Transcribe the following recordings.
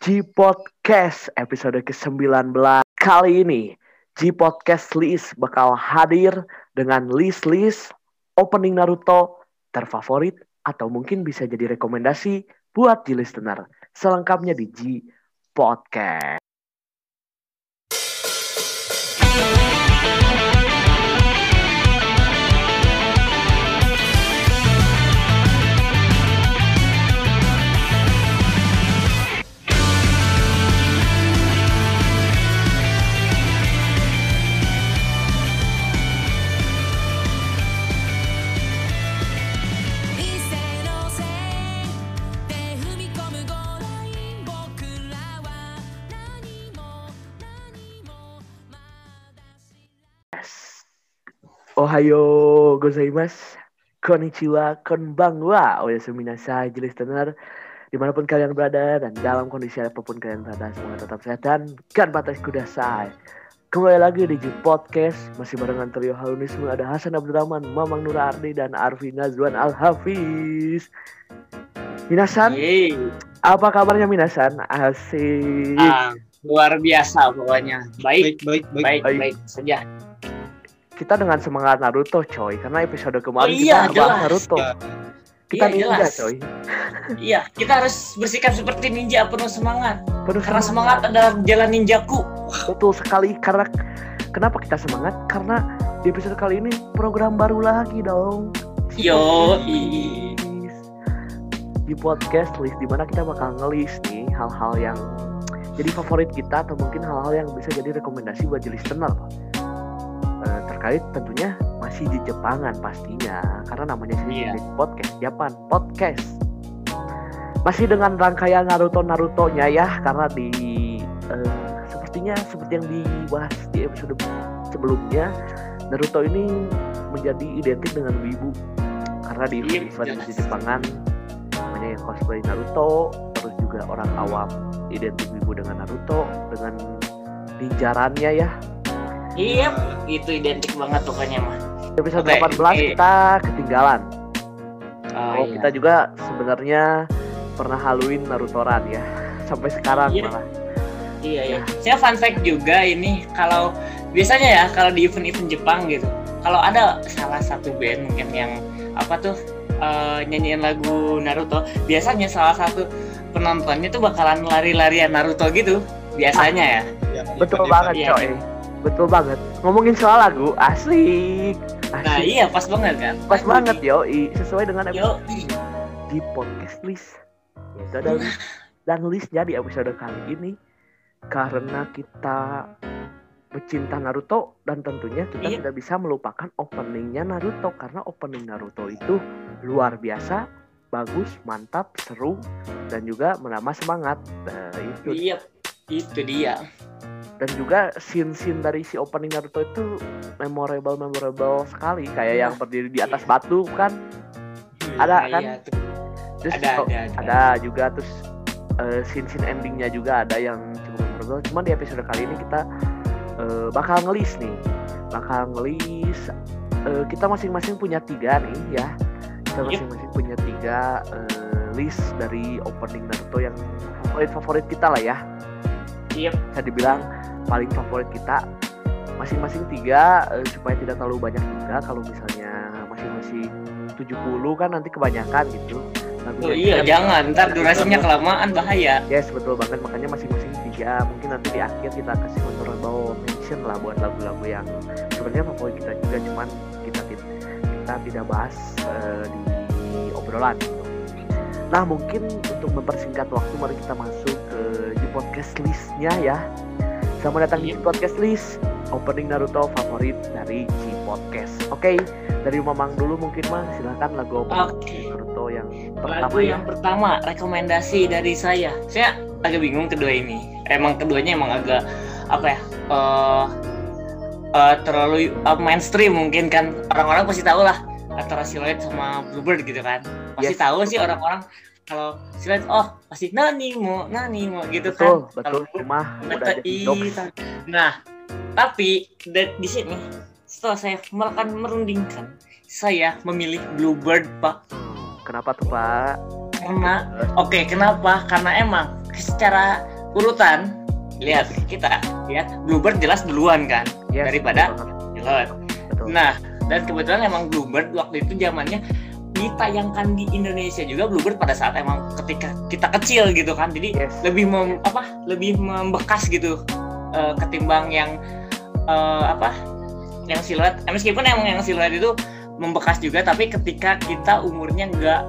G Podcast episode ke-19. Kali ini G Podcast list bakal hadir dengan list-list opening Naruto terfavorit Atau mungkin bisa jadi rekomendasi buat G listener Selengkapnya di G Podcast Ohayo gozaimasu Konnichiwa, konbanwa Oyasumi nasai, jelis tenar Di mana pun kalian berada dan dalam kondisi apa pun kalian berada Semoga tetap sehat dan kan batas kudasai Kembali lagi di G Podcast Masih barengan trio halunisme Ada Hasan Abdurrahman, Mamang Nur Ardi Dan Arfi Nazwan Al-Hafiz Minasan, Yeay. apa kabarnya Minasan? Asik Ah, luar biasa pokoknya. Baik, baik baik baik, baik. baik, saja. Kita dengan semangat Naruto coy Karena episode kemarin Oh iya, kita jelas. Naruto Ya. Kita Iya, ninja jelas. coy Iya, kita harus bersikap seperti ninja penuh semangat. Penuh Karena semangat adalah jalan ninjaku. Betul sekali karena kenapa kita semangat? Karena di episode kali ini program baru lagi dong. Yo. Di podcast list di mana kita bakal ngelis nih hal-hal yang jadi favorit kita atau mungkin hal-hal yang bisa jadi rekomendasi buat listener. Terkait tentunya masih di Jepangan pastinya karena namanya sih di podcast Japan podcast. Masih dengan rangkaian Naruto Naruto-nya ya karena di eh, sepertinya seperti yang dibahas di episode sebelumnya Naruto ini menjadi identik dengan wibu. Karena di Iya, event di Jepangan banyak yang cosplay Naruto terus juga orang awam identik wibu dengan Naruto dengan ninjarannya ya Iya, itu identik banget pokoknya mah. Episode Oke, 18 oke. kita ketinggalan Oh, oh, kita juga sebenarnya pernah haluin Narutoran ya sampai sekarang Iya. malah Iya, iya. Saya fun fact juga ini kalau biasanya ya kalau di event-event Jepang gitu, kalau ada salah satu band mungkin yang apa tuh eh, nyanyiin lagu Naruto, biasanya salah satu penontonnya tuh bakalan lari-larian Naruto gitu, biasanya ya. Ya, betul banget Iya. coy betul banget. Ngomongin soal lagu asik. Nah asik. iya pas banget kan. pas banget yo sesuai dengan Yo, di podcast list. Itu ada list. Dan listnya di episode kali ini karena kita pecinta Naruto dan tentunya kita Iya. tidak bisa melupakan openingnya Naruto karena opening Naruto itu luar biasa bagus mantap seru dan juga menambah semangat. Nah, itu. Iya itu dia. dan juga scene-scene dari si opening Naruto itu memorable memorable sekali. Kayak yang berdiri di atas batu kan? Ada Nah, kan? iya, terus ada, ada, ada. ada juga terus eh, scene-scene endingnya juga ada yang cukup memorable. Cuman di episode kali ini kita eh, bakal ngelis nih. Bakal ngelis eh, kita masing-masing punya tiga nih ya. Kita masing-masing punya tiga eh, list dari opening Naruto yang favorit-favorit kita lah ya Iya, bisa dibilang paling favorit kita masing-masing tiga eh, supaya tidak terlalu banyak juga. Kalau misalnya masing-masing 70 kan nanti kebanyakan gitu. Lagunya oh, iya jangan, ntar durasinya kelamaan bahaya. yes betul banget. Makanya masing-masing tiga mungkin nanti di akhir kita kasih honorable mention lah buat lagu-lagu yang sebenarnya favorit kita juga. Cuman kita kita tidak bahas eh, di obrolan gitu. nah mungkin untuk mempersingkat waktu mari kita masuk podcast listnya ya selamat datang di Iya. podcast list opening Naruto favorit dari G Podcast oke dari Mamang dulu mungkin mah silahkan lagu opening Oke. Naruto yang pertama Lagu ya yang pertama rekomendasi dari saya. Saya agak bingung kedua ini. Emang keduanya emang agak apa ya? eh eh, terlalu eh, mainstream mungkin kan orang-orang pasti tahu lah antara Siluet sama Bluebird gitu kan. Pasti Yes. tahu sih orang-orang kalau Siluet oh pasti nani mau nani mau gitu betul kan. betul Kalau rumah udah Betul, jadi Nah, tapi di, sini setelah saya melakukan merundingkan, saya memilih Bluebird, Pak. Kenapa tuh Pak? Karena oke, kenapa? Karena emang secara urutan lihat kita lihat Bluebird jelas duluan kan Yes, daripada pilot. Nah, dan kebetulan emang Bluebird waktu itu zamannya ditayangkan di Indonesia juga Bluebird pada saat emang ketika kita kecil gitu kan. Jadi Yes. lebih mem, apa? Lebih membekas gitu eh, ketimbang yang eh, apa? Yang siluet. Eh, meskipun emang yang siluet itu membekas juga tapi ketika kita umurnya nggak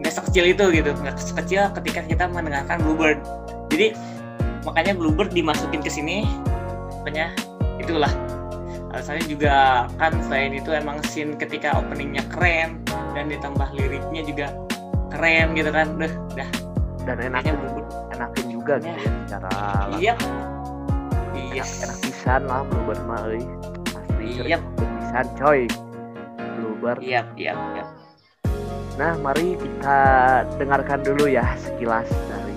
nggak sekecil itu gitu, nggak sekecil ketika kita mendengarkan Bluebird. Jadi makanya Bluebird dimasukin ke sini makanya itulah alasannya juga kan selain itu emang scene ketika openingnya keren dan ditambah liriknya juga keren gitu kan udah dah dan enak kayaknya Bluebird enakin juga gitu ya secara iya enak, yes enak pisan lah Bluebird mah euy. Asli Iya. pisan coy. Bluebird. iya iya iya Nah, mari kita dengarkan dulu ya sekilas dari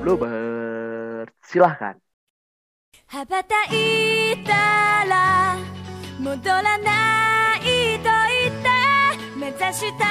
Bluebird. Silahkan. 羽ばたいたら戻らないと言って目指した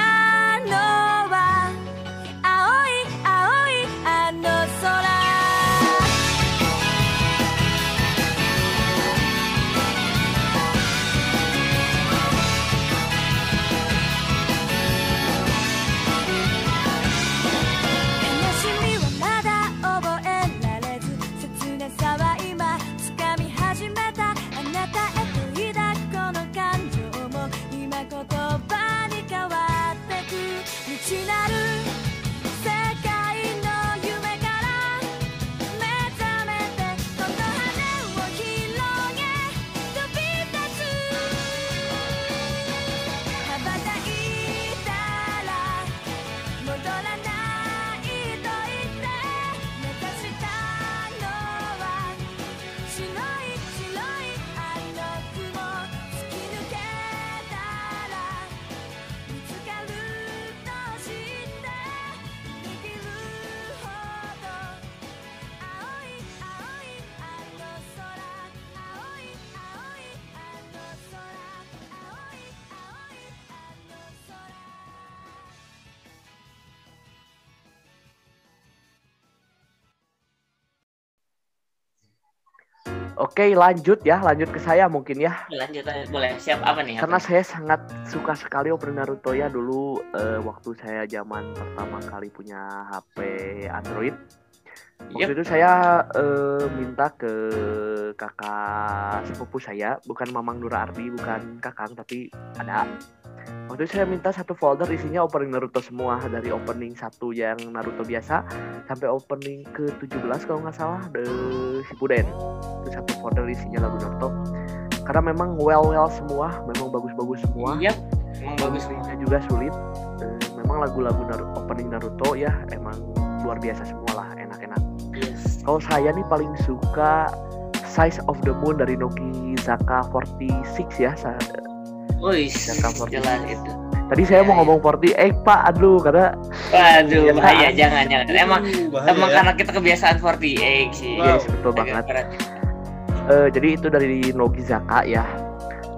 Oke, lanjut ya, lanjut ke saya mungkin ya. lanjut aja boleh siap apa nih Karena apa? saya sangat suka sekali opening Naruto ya dulu eh, waktu saya zaman pertama kali punya HP Android. Waktu Yep. itu saya eh, minta ke kakak sepupu saya, bukan Mamang Nura Ardi, bukan kakang, tapi ada. Waktu itu saya minta satu folder isinya opening Naruto semua dari opening satu yang Naruto biasa sampai opening ke 17 kalau nggak salah The Shippuden. Itu satu folder isinya lagu Naruto. Karena memang well-well semua, memang bagus-bagus semua. Iya, emang bagus Musiknya juga sulit. Eh, memang lagu-lagu Naru- opening Naruto ya emang luar biasa semua lah. Yes Kalau saya nih paling suka Size of the Moon dari Nogizaka 46 ya. Sa- Wih, forty. jelas itu. Tadi saya mau Ya, ngomong 48 Pak, aduh karena Waduh, Iya, bahaya jangan jangan. Emang Uh, bahaya emang ya. karena kita kebiasaan 48 sih. Wow. yes, betul Agak banget. Eh, jadi itu dari Nogizaka ya.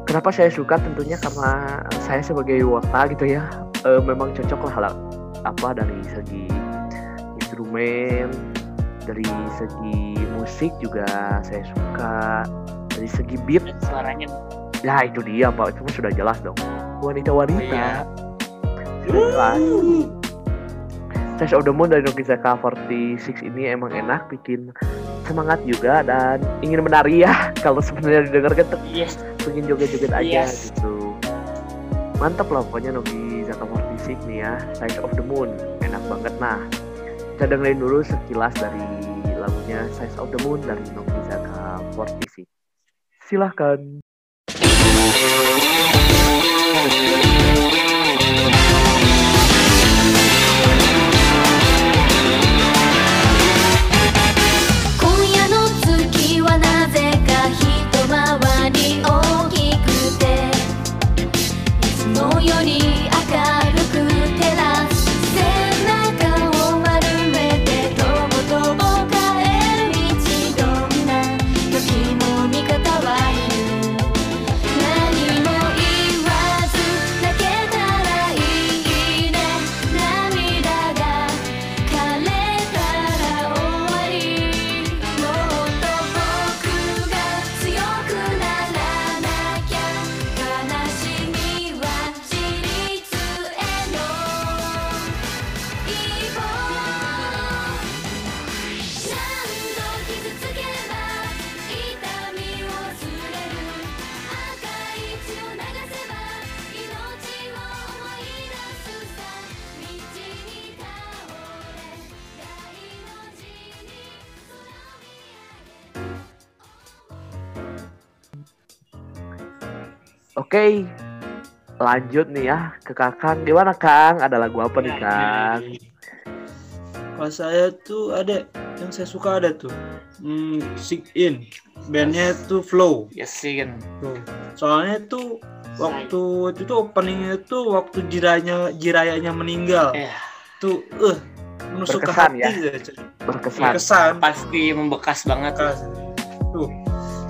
Kenapa saya suka tentunya karena saya sebagai wota gitu ya, eh, memang cocok lah lah apa dari segi instrumen, dari segi musik juga saya suka, dari segi beat, Dan suaranya ya itu dia pak, itu sudah jelas dong. Wanita-wanita. Iya. Sudah jelas. Size of the Moon dari Nogizaka 46 ini emang enak, bikin semangat juga dan ingin menari ya. Kalau sebenarnya didengarkan tuh yes. pengen joget-joget aja Yes. gitu. Mantap lah pokoknya Nogizaka 46 nih ya, Size of the Moon. Enak banget. Nah, kita dengerin dulu sekilas dari lagunya Size of the Moon dari Nogizaka 46. Silahkan. 今 Oke, lanjut nih ya ke Kakang. Gimana Kang? Ada lagu apa nih Ya, Kang? Kalau saya tuh ada yang saya suka ada tuh. Hmm, Sig In. Bandnya tuh Flow. Ya sih kan. Tuh. Soalnya tuh waktu itu tuh openingnya tuh waktu jiranya jirayanya meninggal. Eh, Tuh eh menusuk ke Berkesan hati ya? ya. Berkesan. Berkesan. pasti membekas banget. Bekas. Tuh.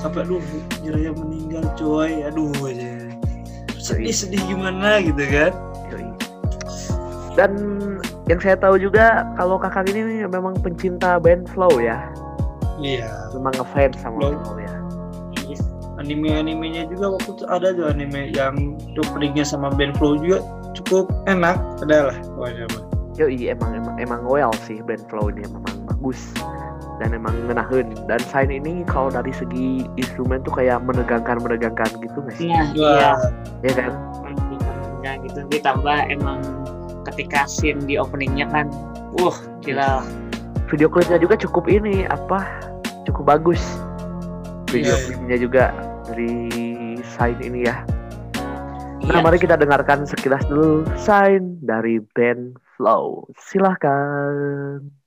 Sampai aduh jiraya meninggal coy. Aduh aja. Sedih-sedih gimana gitu kan. Dan yang saya tahu juga kalau Kakang ini memang pencinta band Flow ya. Iya. Memang ngefans sama Flow. Flow ya. Yes. anime-animenya juga waktu itu ada tuh anime yang openingnya sama band Flow juga cukup enak adalah pokoknya mah. Yoi emang emang emang well sih band Flow ini memang bagus dan emang ngenahin. Dan Sign ini kalau dari segi instrumen tuh kayak menegangkan menegangkan gitu nggak sih? Iya. Wah, ya kan? Ya gitu. Ditambah emang ketika scene di openingnya kan, wah gila. video klipnya juga cukup ini apa cukup bagus. Video Iya, iya. klipnya juga dari Sign ini ya. Nah Iya. mari kita dengarkan sekilas dulu Sign dari band Flow. Silahkan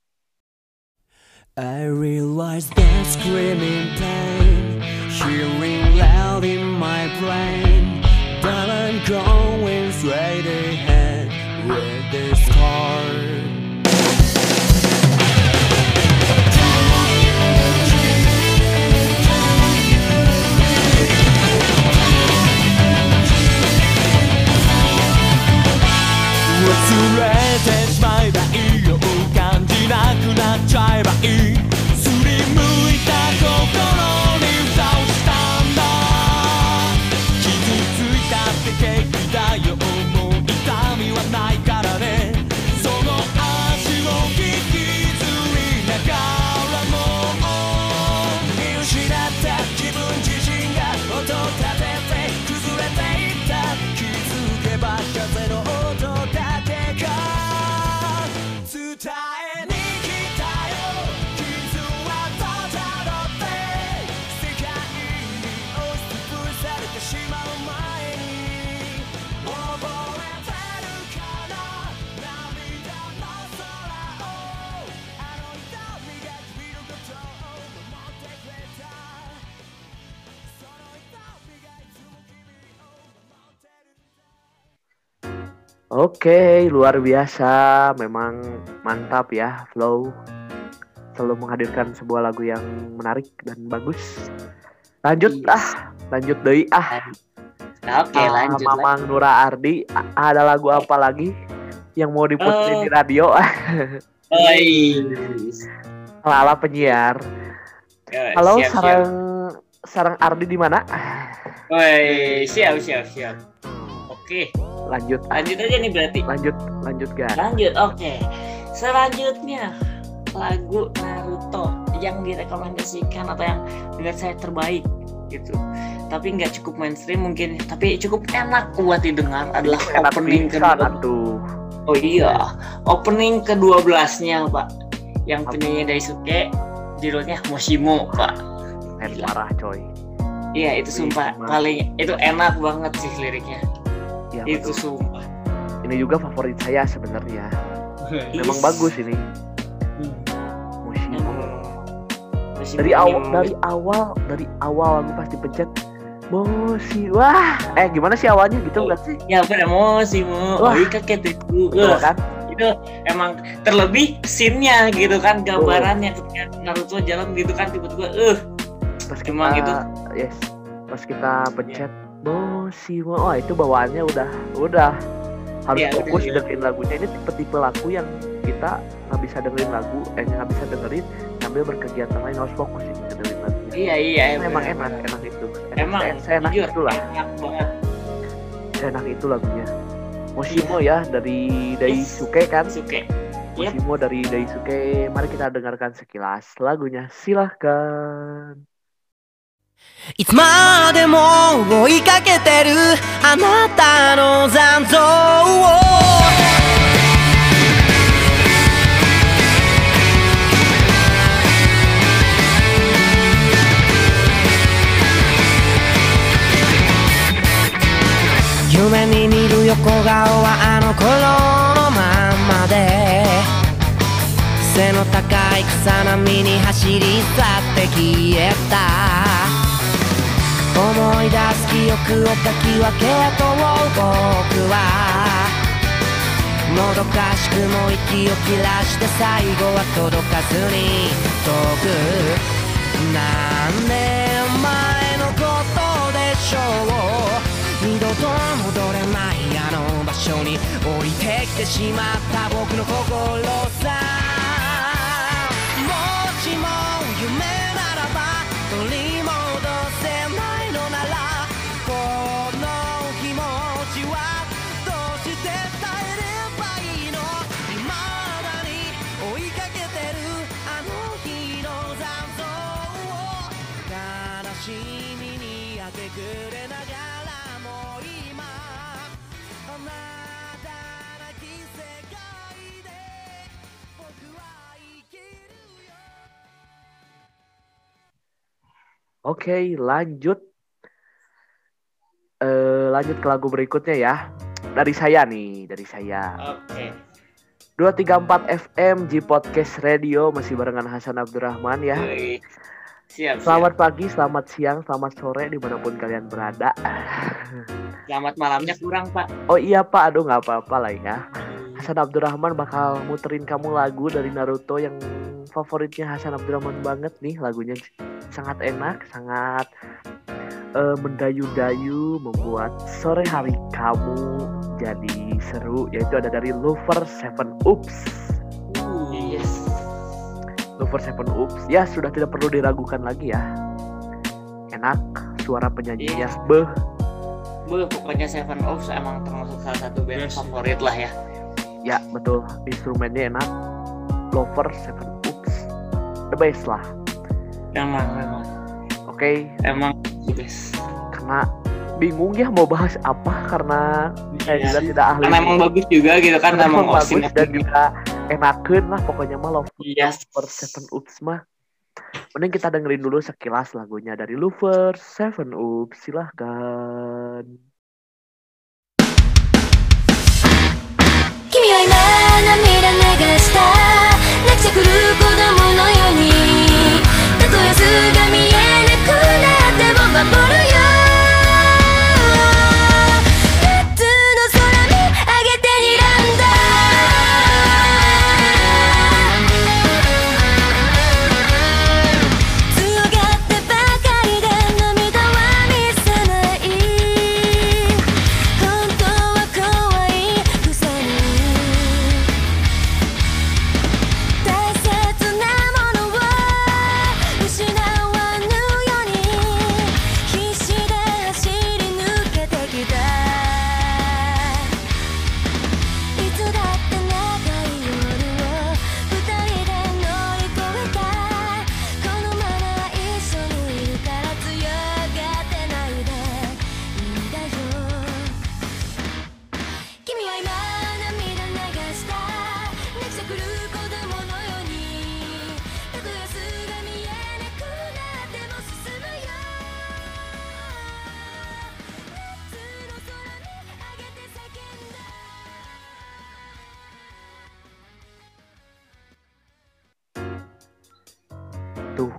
I realize that screaming pain, hearing loud in my brain, but I'm going straight ahead with this car. Luar biasa. Memang mantap ya, Flow. Selalu menghadirkan sebuah lagu yang menarik dan bagus. Lanjut Yes. ah, lanjut deh ah. Oke Ah, lanjut. Mamang Nura Ardi, ada lagu apa lagi yang mau diputerin Eh. di radio? Oi. Ala penyiar. Ya, Halo, siap, sarang sarang Ardi di mana? siap. Woi, siap siap siap. Oke, Lanjut, lanjut aja nih berarti. lanjut, lanjut guys. Lanjut, oke. Selanjutnya lagu Naruto yang direkomendasikan atau yang menurut saya terbaik gitu. Tapi nggak cukup mainstream mungkin, tapi cukup enak buat didengar adalah Enak opening kedua. aduh. Oh iya, opening ke-12-nya, Pak. Yang penyanyi Daisuke judulnya Moshimo, Pak. Gila. parah coy. Iya, itu sumpah paling itu enak banget sih liriknya. Ya, itu betul. sumpah. Ini juga favorit saya sebenarnya. Memang bagus ini. Hmm. Moshimo dari awal dari awal dari awal aku pasti pencet Moshi wah eh gimana sih awalnya gitu Oh. nggak sih Ya pada Moshimo, Wah. oh kaget itu. Betul kan itu emang terlebih scene-nya gitu kan gambarannya ketika Naruto jalan gitu kan tiba-tiba eh pas kita Emang itu. yes pas kita pencet Moshi oh itu bawaannya udah udah harus udah, fokus iya. dengerin lagunya ini tipe-tipe lagu yang kita nggak bisa dengerin lagu eh nggak bisa dengerin sambil berkegiatan lain harus fokus ini dengerin lagunya iya iya memang benar, enak enak itu Emang saya, enak jujur, itulah enak banget. enak itu lagunya Moshimo ya dari Daisuke kan Suke. Yep. Moshimo dari Daisuke. Mari kita dengarkan sekilas lagunya. Silahkan. いつまでも追いかけてるあなたの残像を。夢に見る横顔はあの頃のままで。背の高い草波に走り去って消えた。思い出す記憶をかき分けと僕はもどかしくも息を切らして最後は届かずに遠く。何年前のことでしょう。二度と戻れないあの場所に降りてきてしまった僕の心さ。Oke, lanjut. Eh, lanjut ke lagu berikutnya ya. Dari saya nih, dari saya. Oke. 234 FM G Podcast Radio masih barengan Hasan Abdurrahman ya. Siap, Selamat siap. pagi, selamat siang, selamat sore di mana pun kalian berada. Selamat malamnya kurang, Pak. Oh iya Pak, aduh nggak apa-apa lah ya. Hasan Abdurrahman bakal muterin kamu lagu dari Naruto yang favoritnya Hasan Abdurrahman banget nih lagunya sangat enak, sangat eh, mendayu-dayu, membuat sore hari kamu jadi seru. Yaitu ada dari Lover Seven Oops. Yes. Lover Seven Oops. Ya sudah tidak perlu diragukan lagi ya. Enak suara penyanyinya. Iya. Beh, Bu, pokoknya Seven Oaks emang termasuk salah satu band Yes. favorit lah ya. ya betul. Instrumennya enak. Lover Seven Oops. The best lah Emang, emang, Oke, emang the best. karena bingung ya mau bahas apa karena saya Iya juga sih. tidak ahli. Karena emang bagus juga gitu kan, Karena emang emang bagus Osin dan juga enakeun lah pokoknya mah Lover Yes. Seven Oops mah. Mending kita dengerin dulu sekilas lagunya dari Lover Seven Oops. Silahkan. 君は今涙流した泣きじゃくる子供のように たとえ図が見えなくなっても守るよ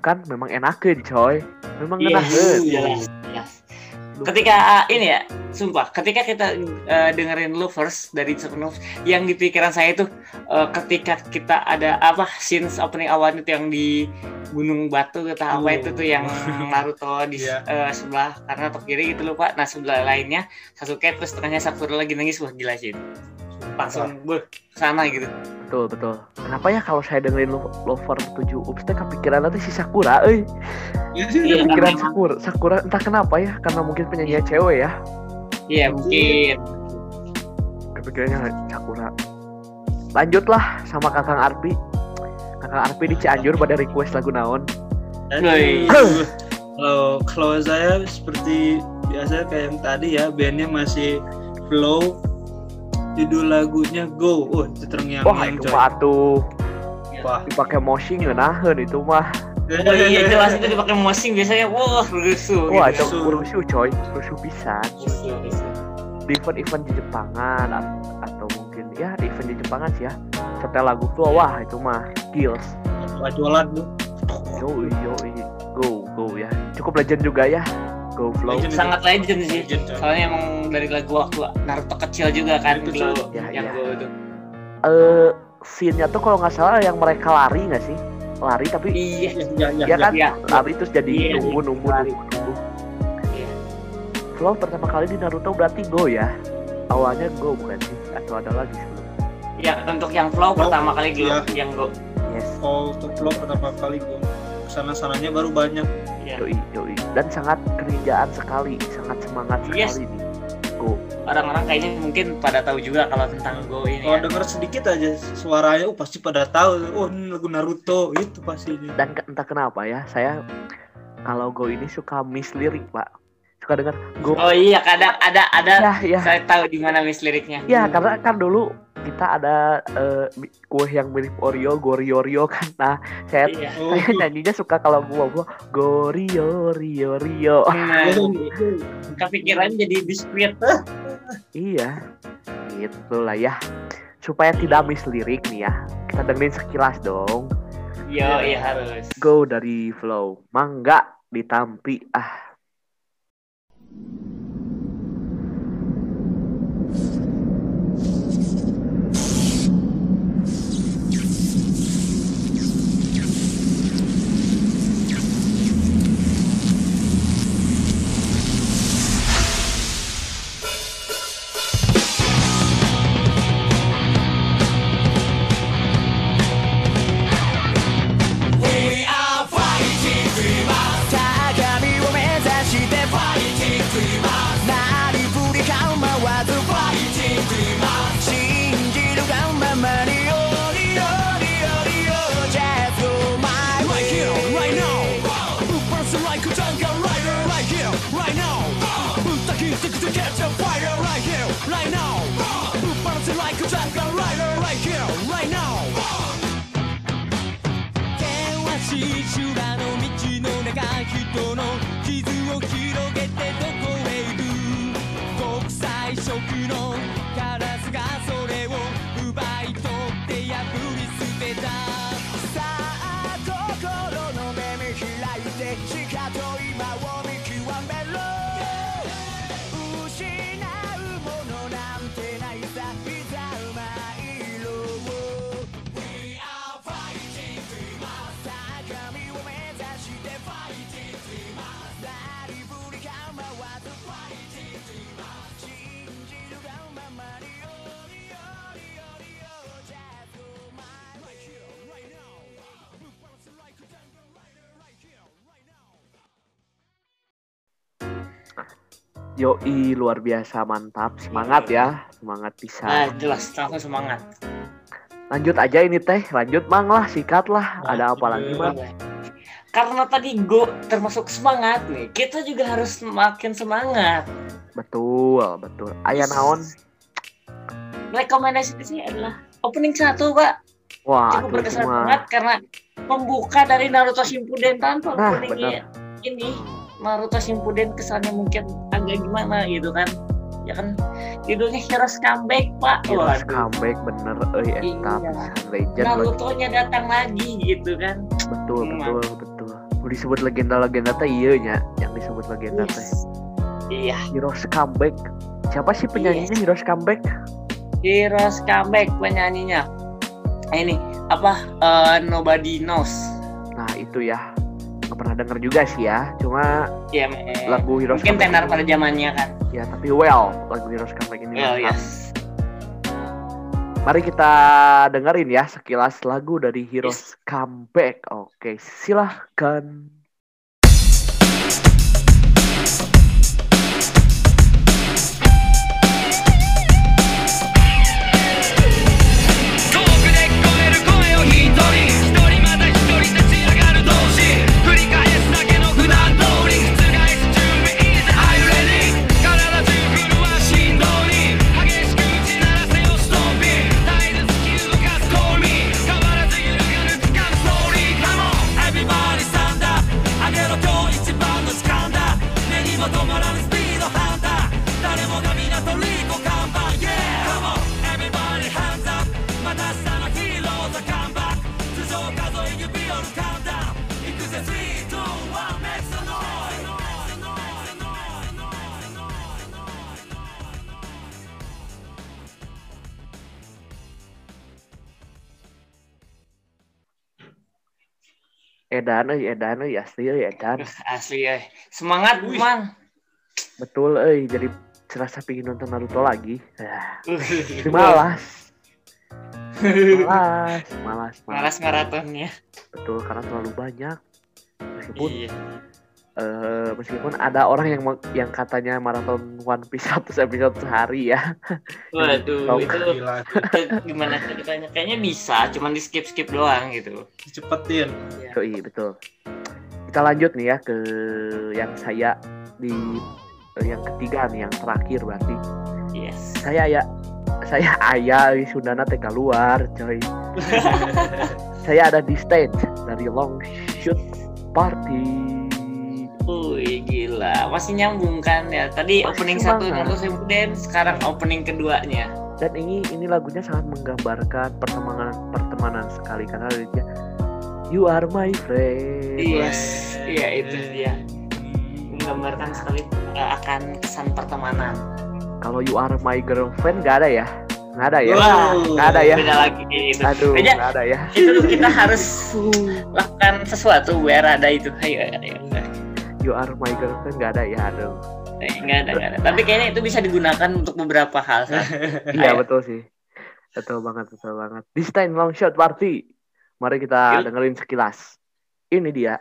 Tuh kan memang enakeun coy. Memang Yes, enakeun. jelas, jelas. Ketika ah, ini ya, sumpah, ketika kita eh, dengerin Lovers dari Oaks, yang di pikiran saya itu eh, ketika kita ada apa scenes opening awal itu yang di Gunung Batu atau apa itu tuh yang Naruto di Iya. eh, sebelah karena atau kiri gitu lupa. Nah sebelah lainnya Sasuke terus tengahnya Sakura lagi nangis wah gila sih. Langsung beuh, sana gitu. Betul betul. Kenapa ya kalau saya dengerin Lo- Lover 7 Oops teh kepikiran nanti si Sakura euy. Iya, Kepikiran karena- Sakura. Sakura entah kenapa ya karena mungkin penyanyi cewek ya. Iya mungkin. Kepikirannya Sakura. Lanjutlah sama Kakang Arpi. Kakang Arpi di Cianjur pada request lagu naon. Kalau kalau saya seperti biasa kayak yang tadi ya, bandnya masih flow. Judul lagunya Go. Oh, itu terngiang Wah itu mah atuh Wah. dipakai moshing ngeunaheun itu mah. Oh iya jelas itu dipakai mosing biasanya wah rusuh. Wah gitu. itu rusuh coy, rusuh pisan. Rusuh, rusuh. di event-event di Jepangan at- atau mungkin ya di event di Jepangan sih ya setel lagu Flow wah itu mah skills jualan tuh yo yo go go ya cukup legend juga ya go Flow Legend. sangat legend sih. Legend, soalnya emang dari lagu waktu Naruto kecil juga kan Itu, Glow. Ya, yang ya. Glow itu. Eh scene-nya tuh kalau nggak salah yang mereka lari nggak sih? Lari tapi iya ya ya ya kan? Iya. lari terus jadi Iya, nunggu nunggu lari. nunggu nunggu. Iya. Flow pertama kali di Naruto berarti go ya? Awalnya go bukan sih? Atau ada lagi sebelum ya untuk yang Flow Flow, pertama kali Glow iya. yang Glow yes. Kalau untuk vlog pertama kali gue sana sananya baru banyak Iya. yoi yoi dan sangat kerjaan sekali sangat semangat Yes. sekali nih go orang-orang kayaknya mungkin pada tahu juga kalau tentang Go ini kalau ya. denger sedikit aja suaranya oh pasti pada tahu oh ini lagu Naruto itu pasti dan entah kenapa ya saya kalau go ini suka miss lirik pak suka dengar go Oh iya kadang ada ada ya ya saya tahu di mana miss liriknya. ya karena kan dulu kita ada mi- kue yang mirip Oreo Goriorio kan. Nah saya Iya. oh, saya nyanyinya suka kalau gua gua Gorio Rio Rio Nah, kepikiran jadi biskuit. iya itulah ya. Supaya tidak miss lirik nih ya. Kita dengerin sekilas dong. Yo iya harus. go dari flow. Mangga ditampi ah「Yoi luar biasa mantap. Semangat ya semangat bisa. Nah jelas langsung semangat. lanjut aja ini teh. Lanjut mang lah sikat lah. Ada apa lagi mang? Karena tadi Go termasuk semangat nih, kita juga harus semakin semangat. betul betul. Ayah naon? Rekomendasi sini adalah opening satu pak. Wah cukup berkesan banget karena membuka dari Naruto Shippuden tanpa Nah, openingnya ini Naruto Shippuden kesannya mungkin agak gimana gitu kan. Ya kan? Judulnya Heroes Comeback pak. Heroes Waduh. comeback bener. Eta Iya. pisan legend lagi. Naruto-nya datang lagi gitu kan. Betul Hmm. betul betul. Mau disebut legenda-legenda teh iya nya. Yang disebut legenda teh. Yes. iya. Heroes comeback. Siapa sih penyanyinya Heroes comeback? Heroes Comeback penyanyinya. Eh, ini apa eh, Nobody Knows. Nah itu ya nggak pernah denger juga sih ya cuma ya eh, lagu Heroes mungkin tenar pada zamannya kan ya tapi well lagu Heroes comeback ini well mantap. yes Mari kita dengerin ya sekilas lagu dari Heroes Comeback. Oke, silahkan. Edan euy Edan euy asli euy Edan. Asli ya. Semangat, Wih. Man. Betul euy jadi serasa pengen nonton Naruto lagi. Malas. malas. Malas, malas, Malas maratonnya. Betul karena terlalu banyak. Meskipun Iya. Eh, meskipun ada orang yang yang katanya maraton One Piece 100 episode sehari ya. Waduh, Oh, itu, itu gimana ceritanya? Kayaknya bisa, cuman di skip skip doang gitu. cepetin. Yoi, betul. Kita lanjut nih ya ke yang saya di eh, yang ketiga nih yang terakhir berarti. Yes. Saya ya saya ayah Sundana teh keluar coy. saya ada di stage dari long shoot party. Wih gila, masih nyambung kan ya? Tadi Masih opening satu. Naruto Shippuden, sekarang opening keduanya. Dan ini ini lagunya sangat menggambarkan pertemanan pertemanan sekali karena dia You are my friend. Yes, iya itu dia. Menggambarkan sekali eh, akan kesan pertemanan. Kalau you are my girlfriend gak ada ya? Nggak ada ya? Wah, Nggak ada ya? Beda lagi itu. Aduh, Beda. nggak ada ya. Itu kita harus lakukan sesuatu biar ada itu. Ayo, ayo, ayo You are my girlfriend gak ada ya? Aduh. Eh, Nggak ada, nggak ada. Tapi kayaknya itu bisa digunakan untuk beberapa hal. San. Iya Ayo. betul sih. Betul banget, betul banget. This time long shot party. Mari kita Yuk. dengerin sekilas. Ini dia.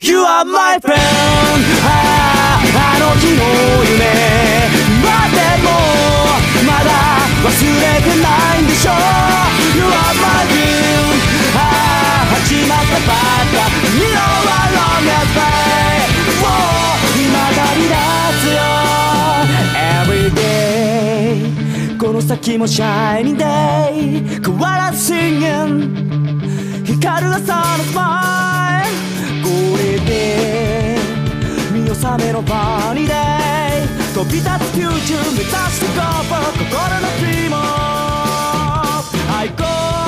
You are my friend あああの日の夢までもまだ忘れてないんでしょ You 立つよ Every day この先も Shining Day 変わらず信玄光る朝のスマイルこれで見納めのバニーデイ飛び立つフューチャー目指してゴーフォー心のドリーム I go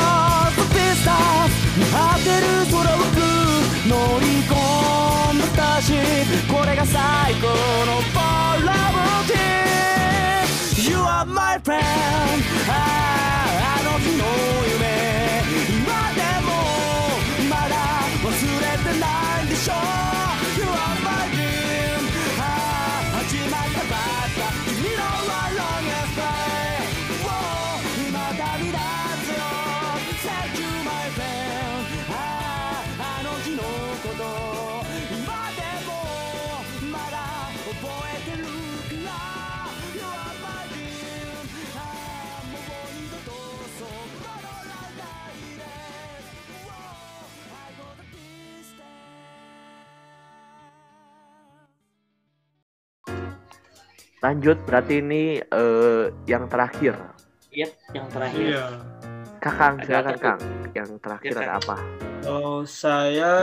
gonna fall over You are my friend. Lanjut berarti ini eh, yang terakhir. Yep, yang terakhir. Iya. Kakang, Ada silakan? Kang. Yang terakhir Silakan. ada apa? Oh, saya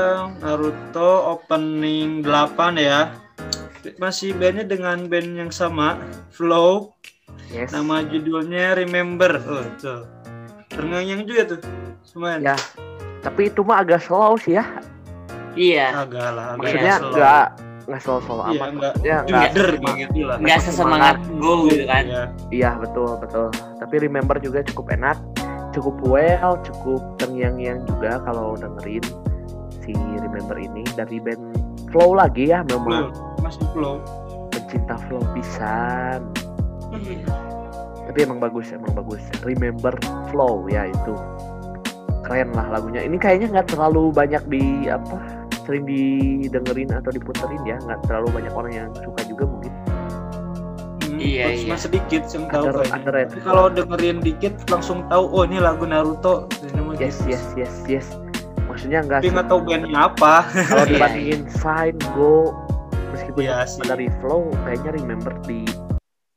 Naruto opening 8 ya. Masih bandnya dengan band yang sama, Flow. Yes. Nama judulnya Remember. Oh, tuh. Terngiang juga tuh. Cuman Ya. Tapi itu mah agak slow sih ya. Iya, agak lah, agak Maksudnya slow. Nggak nggak slow slow Iya, amat. enggak. Ya nggak. Gitu nggak sesemangat go gitu kan. Iya. Iya betul betul. Tapi remember juga cukup enak, cukup well, cukup terngiang-ngiang juga kalau dengerin si remember ini dari band Flow lagi ya Flow, memang masih flow. pencinta Flow pisan. Tapi emang bagus emang bagus. Remember Flow ya itu keren lah lagunya. Ini kayaknya nggak terlalu banyak di apa sering didengerin atau diputerin ya nggak terlalu banyak orang yang suka juga mungkin Hmm, Iya, cuma iya. sedikit yang tahu Under- kayaknya. underrated. Tapi kalau dengerin dikit langsung tahu oh ini lagu Naruto. Yes gitu. yes yes yes maksudnya nggak Tapi nggak tahu bandnya apa. kalau Iya, dibandingin Fine Go meskipun Iya cuma sih. dari Flow kayaknya Remember di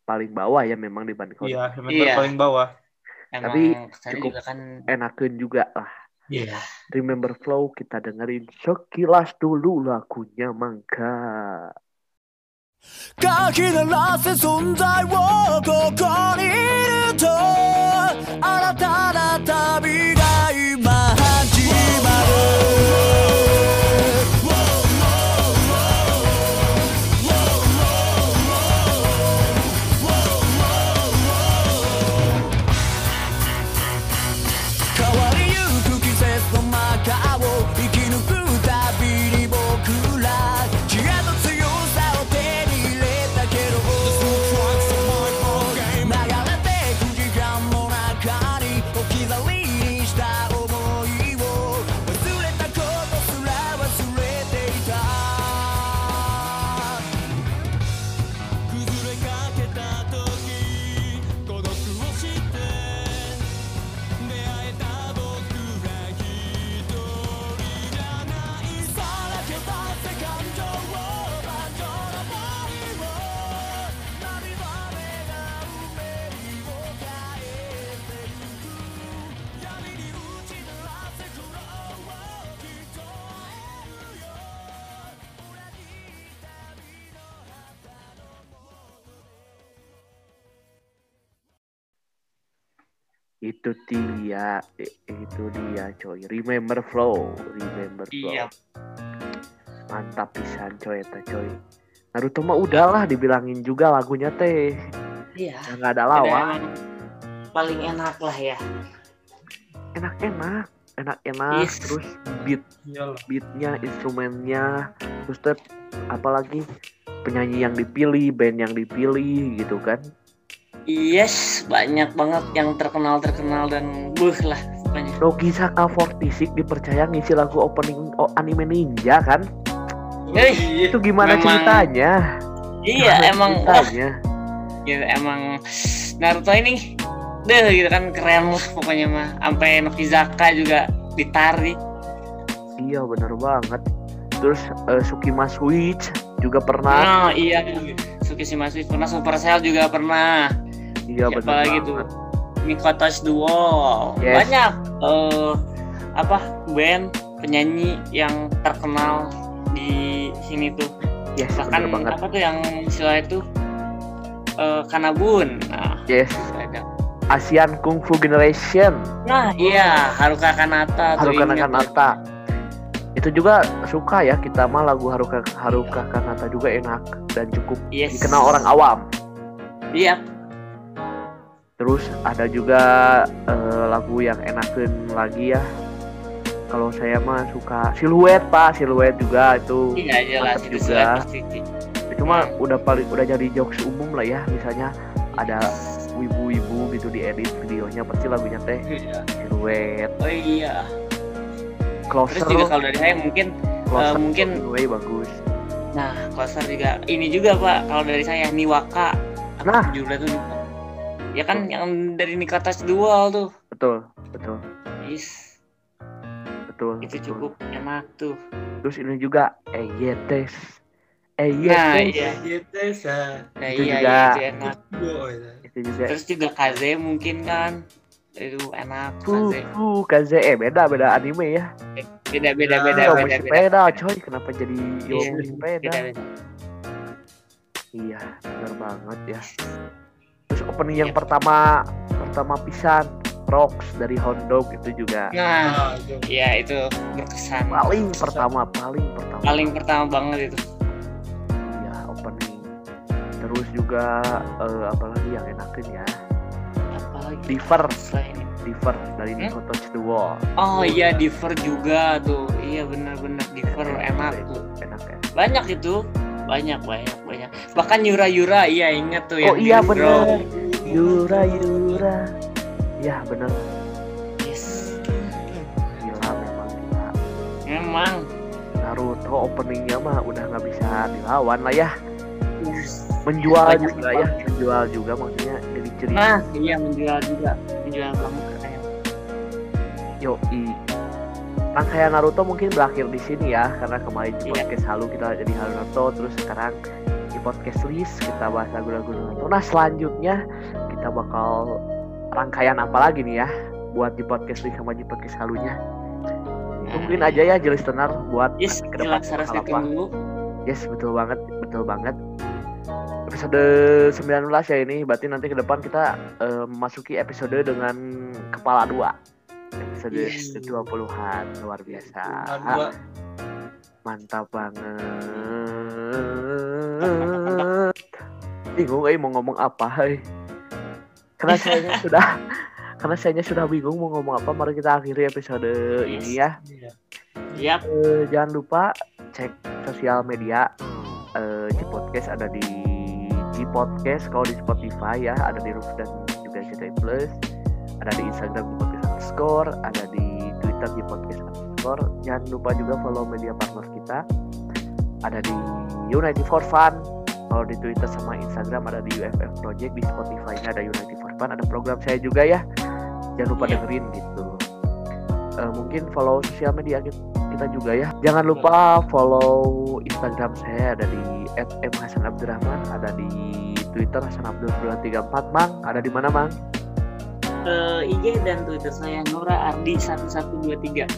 paling bawah ya memang dibanding Iya, member Iya. paling bawah. Emang Tapi cukup- juga kan enakan juga lah Iya. Remember Flow kita dengerin sekilas dulu lagunya mangga かき鳴らせ存在をここにいると新たな旅 Itu dia i- itu dia coy remember flow remember flow Iya. mantap pisan coy eta coy Naruto mah udahlah dibilangin juga lagunya teh Iya. yang nggak ada lawan paling enak lah ya. enak-enak enak-enak Yes. terus beat beatnya instrumennya terus teh apalagi penyanyi yang dipilih band yang dipilih gitu kan Yes, banyak banget yang terkenal terkenal dan buh lah pokoknya. Nogi Saka 46 dipercaya ngisi lagu opening oh, anime ninja kan Eh, Iya. itu gimana Memang- ceritanya Iya, Gimana emang wah, ceritanya gitu, emang Naruto ini deh gitu kan keren lah pokoknya mah. Sampai Nokizaka juga ditarik. iya bener banget terus eh, Sukima Switch juga pernah Nah, iya. Tsukishima Switch pernah Supercell juga pernah. Iya Siapa bener lagi tuh? Miko Touch the Wall. Yes. Banyak eh apa band penyanyi yang terkenal di sini tuh. yes Bahkan apa tuh yang istilah itu eh Kanabun. Nah, yes ada. Asian Kung Fu Generation Nah, iya, Haruka Kanata Haruka. Kanata itu juga suka ya kita mah lagu Haruka Haruka Kanata juga enak dan cukup Yes. dikenal orang awam Iya, terus ada juga eh, lagu yang enakin lagi ya kalau saya mah suka siluet pak siluet juga itu iya jelas mantep itu juga. pasti. itu mah udah paling udah jadi jokes umum lah ya misalnya ada wibu-wibu gitu di edit videonya pasti lagunya teh Iya. siluet Oh iya. closer Terus juga kalau dari saya mungkin closer eh, mungkin anyway bagus Nah, Closer juga ini juga Pak, kalau dari saya Niwaka. Nah. judulnya tuh? Ya kan yang dari Nikatas Dual tuh. betul betul Is, betul itu betul. cukup enak tuh. terus ini juga Eyetes Nah, Eyetes iya. Gitu sa. Nah, Itu iya, juga. iya, itu enak. Oh, iya. itu juga Terus juga Kaze mungkin kan. Itu enak Kaze. fuh, Kaze, eh beda beda anime ya. Beda beda Nah, beda Yo, beda masih beda. sepeda, coy. Kenapa jadi yo Iya, sepeda? Beda beda. Iya, benar banget ya. Opening yang Iya. pertama pertama pisan Rocks dari Hondog itu juga Nah, Ah, itu. iya itu berkesan. paling pertama paling pertama. Paling pertama banget itu. Iya, opening. Terus juga eh, apalagi yang enakin ya? Apalagi Diver, selain Diver dari Hmm? Nico Touch the Wall. Oh iya Diver juga tuh. Iya benar-benar Diver enak itu, tuh. Enak ya. Banyak itu. Banyak banyak banyak. Bahkan Yura Yura iya inget tuh Oh yang iya di bener. Bro. Yura Yura. Ya bener. Yes. Gila memang gila. Memang. Naruto openingnya mah udah nggak bisa dilawan lah ya. Menjual Banyak juga ya, menjual juga maksudnya jadi cerita. Nah, iya menjual juga. Menjual banget keren. Yoi. Rangkaian Naruto mungkin berakhir di sini ya, karena kemarin di Iya. podcast Halu kita jadi Halu Naruto, terus sekarang di podcast list kita bahas lagu-lagu Naruto. Nah selanjutnya kita bakal rangkaian apa lagi nih ya, buat di podcast list sama di podcast Halunya. Mungkin Nah, aja ya jadi listener buat Yes, ke depan jelas harus apa. ditunggu. Yes, betul banget, betul banget. Episode 19 ya ini, berarti nanti ke depan kita eh, memasuki episode dengan kepala dua. Episode Yes. ke-20-an, luar biasa. Dua. Mantap banget. Bingung eh mau ngomong apa, hei. Karena saya sudah karena saya sudah bingung mau ngomong apa, mari kita akhiri episode ini ya. Iya. Yap. Eh, jangan lupa cek sosial media eh G Podcast ada di G Podcast kalau di Spotify ya ada di Roof dan juga CTI Plus ada di Instagram underscore ada di Twitter G Podcast underscore jangan lupa juga follow media partner kita. Ada di United for Fun. Kalau di Twitter sama Instagram ada di UFF Project di Spotify nya ada United for Fun. Ada program saya juga ya. Jangan lupa Iya. dengerin gitu. Eh, mungkin follow sosial media kita, juga ya. Jangan lupa follow Instagram saya ada di @mhasanabdurrahman ada di Twitter Hasan Abdul 234 Mang. Ada di mana Mang Eh, IG dan Twitter saya Nora Ardi 1123.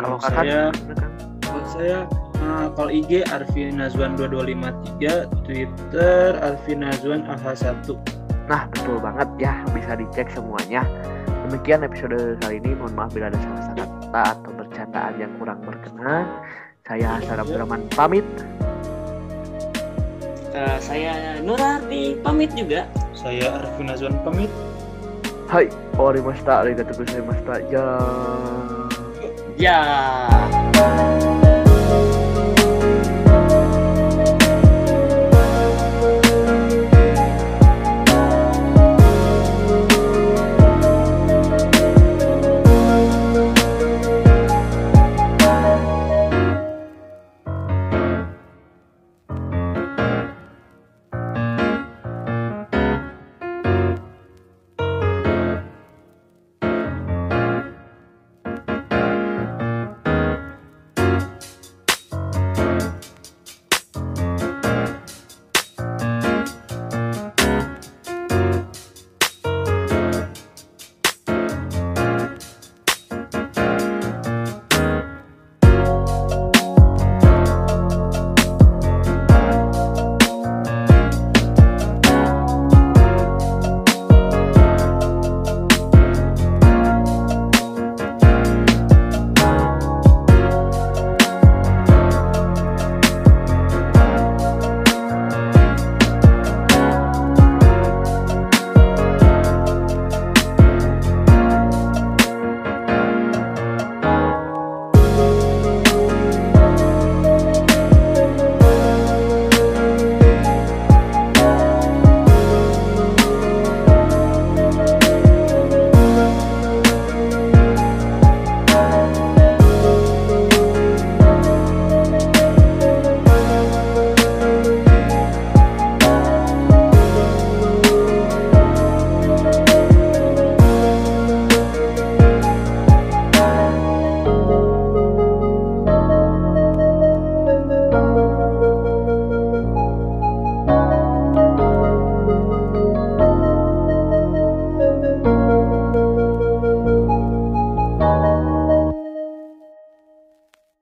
kalau saya Kang? Kalau saya eh, kalau IG Arfi Nazwan 2253, Twitter Arfi Nazwan AH1. Nah, betul banget ya, bisa dicek semuanya. Demikian episode kali ini. Mohon maaf bila ada salah kata atau bercandaan yang kurang berkenan. Saya Hasan Abdurrahman pamit. Eh, saya Nurarti pamit juga. Saya Arifin Azwan pamit. Hai, orimashita, arigatou gozaimashita. Ya. Ya.